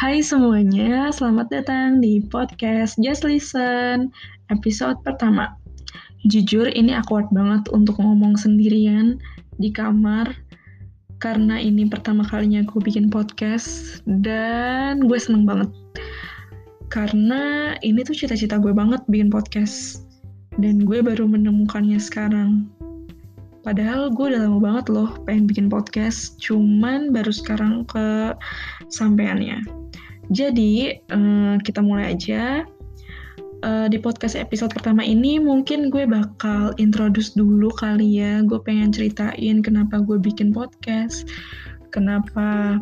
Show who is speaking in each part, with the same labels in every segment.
Speaker 1: Hai semuanya, selamat datang di podcast Just Listen episode pertama. Jujur ini awkward banget untuk ngomong sendirian di kamar karena ini pertama kalinya gue bikin podcast dan gue seneng banget karena ini tuh cita-cita gue banget bikin podcast dan gue baru menemukannya sekarang. Padahal gue udah lama banget loh pengen bikin podcast, cuman baru sekarang ke sampeannya. Jadi, uh, kita mulai aja. Uh, di podcast episode pertama ini mungkin gue bakal introduce dulu kali ya. Gue pengen ceritain kenapa gue bikin podcast, kenapa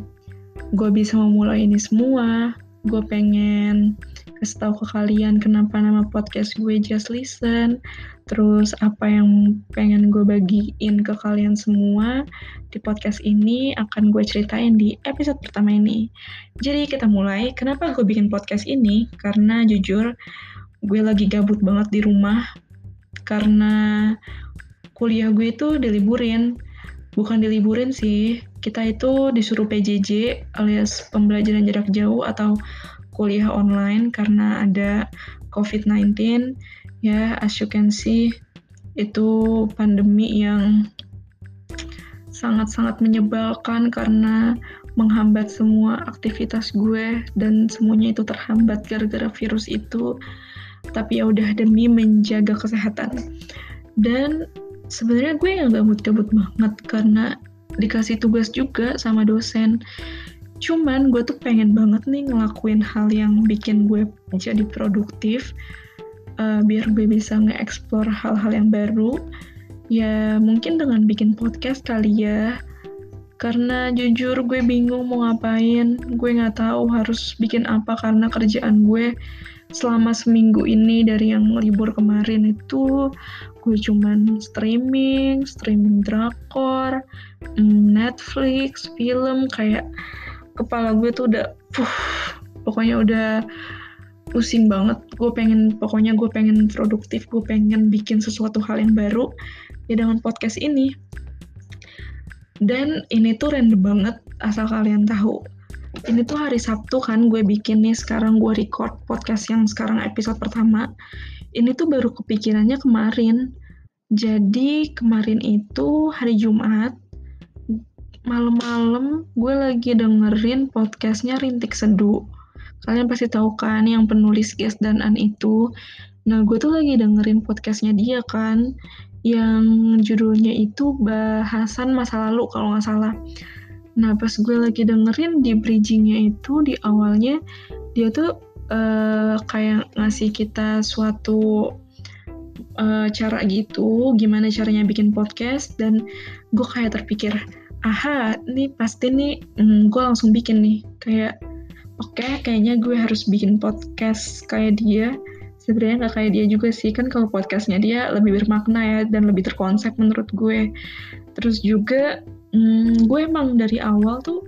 Speaker 1: gue bisa memulai ini semua. Gue pengen kasih tahu ke kalian kenapa nama podcast gue Just Listen, terus apa yang pengen gue bagiin ke kalian semua di podcast ini akan gue ceritain di episode pertama ini. Jadi kita mulai, kenapa gue bikin podcast ini? Karena jujur gue lagi gabut banget di rumah, karena kuliah gue itu diliburin, bukan diliburin sih, kita itu disuruh PJJ alias pembelajaran jarak jauh atau kuliah online karena ada COVID-19 ya as you can see itu pandemi yang sangat-sangat menyebalkan karena menghambat semua aktivitas gue dan semuanya itu terhambat gara-gara virus itu. Tapi ya udah demi menjaga kesehatan. Dan sebenarnya gue yang gabut-gabut banget karena dikasih tugas juga sama dosen Cuman gue tuh pengen banget nih ngelakuin hal yang bikin gue jadi produktif, uh, biar gue bisa nge-explore hal-hal yang baru. Ya mungkin dengan bikin podcast kali ya. Karena jujur gue bingung mau ngapain, gue nggak tahu harus bikin apa karena kerjaan gue selama seminggu ini dari yang libur kemarin itu gue cuman streaming, streaming drakor, mm, Netflix, film kayak kepala gue tuh udah puh, pokoknya udah pusing banget. Gue pengen pokoknya gue pengen produktif gue pengen bikin sesuatu hal yang baru ya dengan podcast ini. Dan ini tuh random banget asal kalian tahu. Ini tuh hari Sabtu kan gue bikin nih sekarang gue record podcast yang sekarang episode pertama. Ini tuh baru kepikirannya kemarin. Jadi kemarin itu hari Jumat malam-malam gue lagi dengerin podcastnya Rintik Seduh. Kalian pasti tahu kan yang penulis Guest dan An itu. Nah, gue tuh lagi dengerin podcastnya dia kan, yang judulnya itu bahasan masa lalu kalau nggak salah. Nah, pas gue lagi dengerin di bridgingnya itu, di awalnya, dia tuh uh, kayak ngasih kita suatu uh, cara gitu, gimana caranya bikin podcast, dan gue kayak terpikir, aha ini pasti nih hmm, gue langsung bikin nih. Kayak oke okay, kayaknya gue harus bikin podcast kayak dia. Sebenarnya nggak kayak dia juga sih. Kan kalau podcastnya dia lebih bermakna ya dan lebih terkonsep menurut gue. Terus juga hmm, gue emang dari awal tuh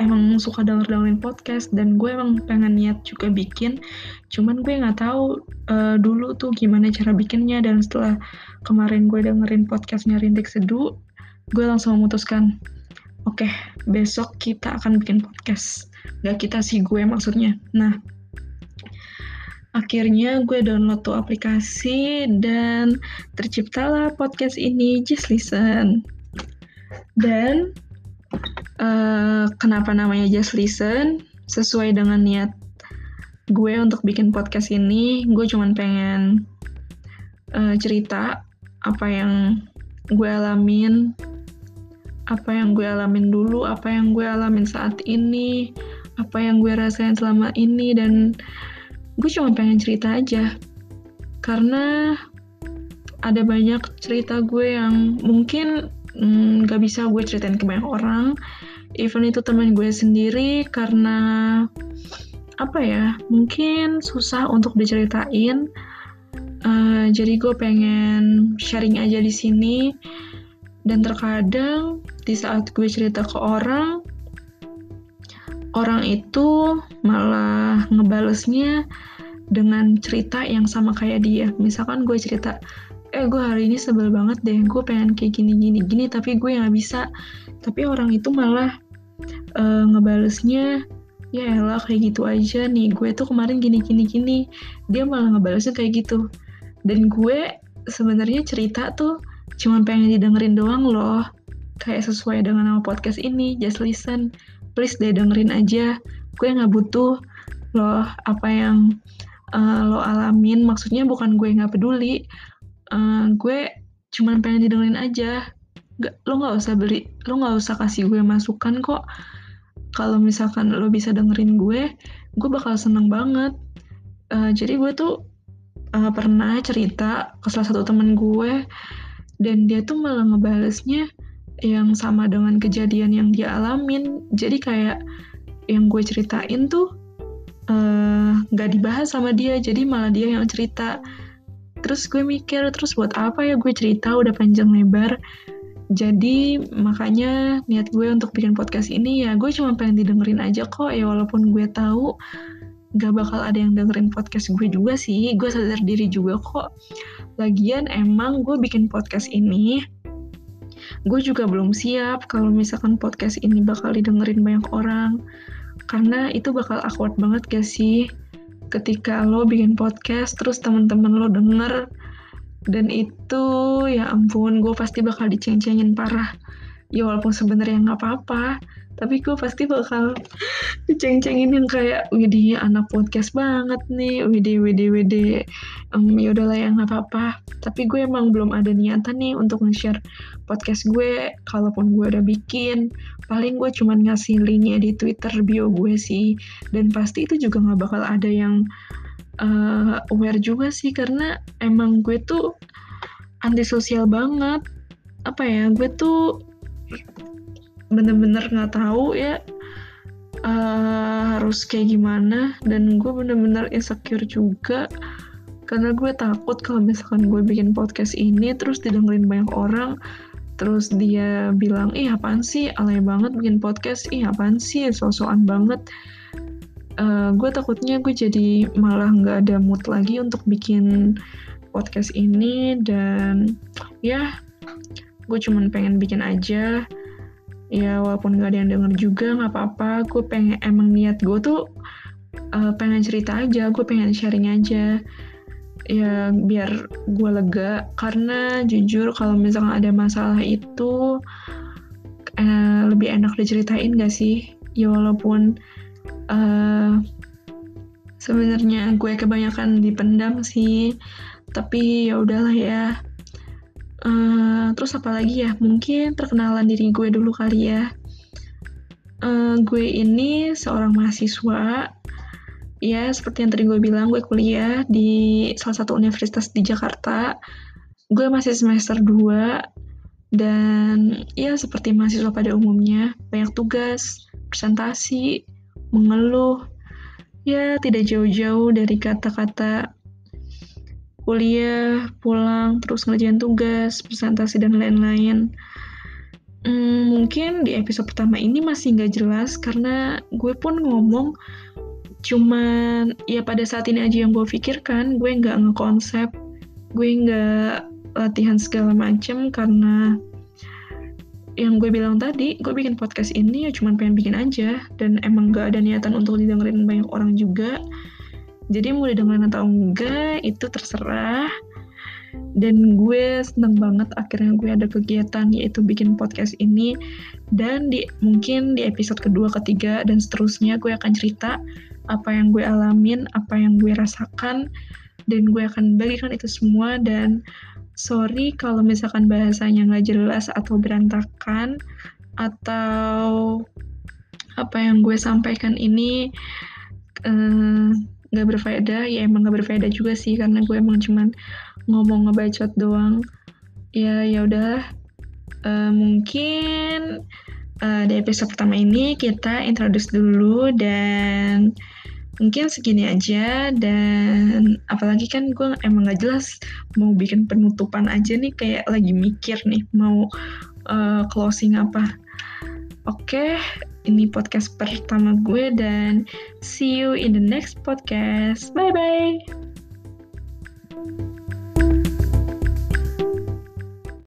Speaker 1: emang suka denger dengerin podcast dan gue emang pengen niat juga bikin. Cuman gue nggak tahu uh, dulu tuh gimana cara bikinnya dan setelah kemarin gue dengerin podcastnya Rintik Seduh gue langsung memutuskan oke okay, besok kita akan bikin podcast. Gak kita sih gue maksudnya. Nah akhirnya gue download tuh aplikasi dan terciptalah podcast ini just listen. Dan uh, kenapa namanya just listen? Sesuai dengan niat gue untuk bikin podcast ini gue cuman pengen uh, cerita apa yang gue alamin apa yang gue alamin dulu, apa yang gue alamin saat ini, apa yang gue rasain selama ini, dan gue cuma pengen cerita aja. Karena ada banyak cerita gue yang mungkin mm, gak bisa gue ceritain ke banyak orang, even itu teman gue sendiri, karena apa ya, mungkin susah untuk diceritain. Uh, jadi gue pengen sharing aja di sini dan terkadang di saat gue cerita ke orang orang itu malah ngebalesnya dengan cerita yang sama kayak dia. Misalkan gue cerita eh gue hari ini sebel banget deh gue pengen kayak gini gini gini tapi gue nggak bisa. Tapi orang itu malah uh, ngebalesnya ya elah kayak gitu aja nih gue tuh kemarin gini gini gini. Dia malah ngebalesnya kayak gitu. Dan gue sebenarnya cerita tuh cuma pengen didengerin doang loh kayak sesuai dengan nama podcast ini just listen. Please deh dengerin aja. Gue nggak butuh loh apa yang uh, lo alamin. Maksudnya bukan gue nggak peduli. Uh, gue cuma pengen didengerin aja. Gak, lo nggak usah beli lo nggak usah kasih gue masukan kok. Kalau misalkan lo bisa dengerin gue gue bakal seneng banget. Uh, jadi gue tuh uh, pernah cerita ke salah satu temen gue dan dia tuh malah ngebalesnya yang sama dengan kejadian yang dia alamin. Jadi kayak yang gue ceritain tuh eh, nggak uh, dibahas sama dia jadi malah dia yang cerita. Terus gue mikir terus buat apa ya gue cerita udah panjang lebar. Jadi makanya niat gue untuk bikin podcast ini ya gue cuma pengen didengerin aja kok. Ya walaupun gue tahu gak bakal ada yang dengerin podcast gue juga sih gue sadar diri juga kok. Lagian emang gue bikin podcast ini gue juga belum siap kalau misalkan podcast ini bakal didengerin banyak orang. Karena itu bakal awkward banget gak sih? Ketika lo bikin podcast terus temen-temen lo denger dan itu ya ampun gue pasti bakal diceng-cengin parah. Ya walaupun sebenarnya nggak apa-apa tapi gue pasti bakal diceng-cengin yang kayak widih anak podcast banget nih. Widih widih widih. Um, ya udahlah ya nggak apa-apa. Tapi gue emang belum ada niatan nih untuk nge-share podcast gue kalaupun gue udah bikin. Paling gue cuman ngasih linknya di twitter bio gue sih. Dan pasti itu juga nggak bakal ada yang uh, aware juga sih karena emang gue tuh antisosial banget. Apa ya gue tuh bener-bener nggak tahu ya uh, harus kayak gimana. Dan gue bener-bener insecure juga karena gue takut kalau misalkan gue bikin podcast ini terus didengerin banyak orang terus dia bilang ih apaan sih? Alay banget bikin podcast. Ih apaan sih? Sosokan banget. Uh, gue takutnya gue jadi malah nggak ada mood lagi untuk bikin podcast ini. Dan ya gue cuman pengen bikin aja ya walaupun nggak ada yang denger juga nggak apa-apa. Gue pengen emang niat gue tuh uh, pengen cerita aja. Gue pengen sharing aja. Ya biar gue lega. Karena jujur kalau misalnya ada masalah itu uh, lebih enak diceritain gak sih? Ya walaupun uh, sebenarnya gue kebanyakan dipendam sih. Tapi ya udahlah ya uh, terus apa lagi ya? Mungkin perkenalan diri gue dulu kali ya. Uh, gue ini seorang mahasiswa. Ya seperti yang tadi gue bilang gue kuliah di salah satu universitas di Jakarta. Gue masih semester 2 dan ya seperti mahasiswa pada umumnya banyak tugas presentasi mengeluh, ya tidak jauh-jauh dari kata-kata kuliah, pulang, terus ngerjain tugas, presentasi, dan lain-lain. Hmm, mungkin di episode pertama ini masih nggak jelas karena gue pun ngomong cuman ya pada saat ini aja yang gue pikirkan, gue nggak ngekonsep, gue nggak latihan segala macem karena yang gue bilang tadi, gue bikin podcast ini ya cuma pengen bikin aja dan emang gak ada niatan untuk didengerin banyak orang juga. Jadi mau didengerin atau enggak itu terserah. Dan gue seneng banget akhirnya gue ada kegiatan yaitu bikin podcast ini dan di mungkin di episode kedua, ketiga dan seterusnya gue akan cerita apa yang gue alamin, apa yang gue rasakan dan gue akan bagikan itu semua dan sorry kalau misalkan bahasanya nggak jelas atau berantakan atau apa yang gue sampaikan ini eh, nggak berfaedah ya emang nggak berfaedah juga sih karena gue emang cuman ngomong ngebacot doang. Ya ya udah. Uh, mungkin uh, di episode pertama ini kita introduce dulu dan mungkin segini aja. Dan apalagi kan gue emang gak jelas mau bikin penutupan aja nih kayak lagi mikir nih mau uh, closing apa. Oke okay, ini podcast pertama gue dan see you in the next podcast. Bye bye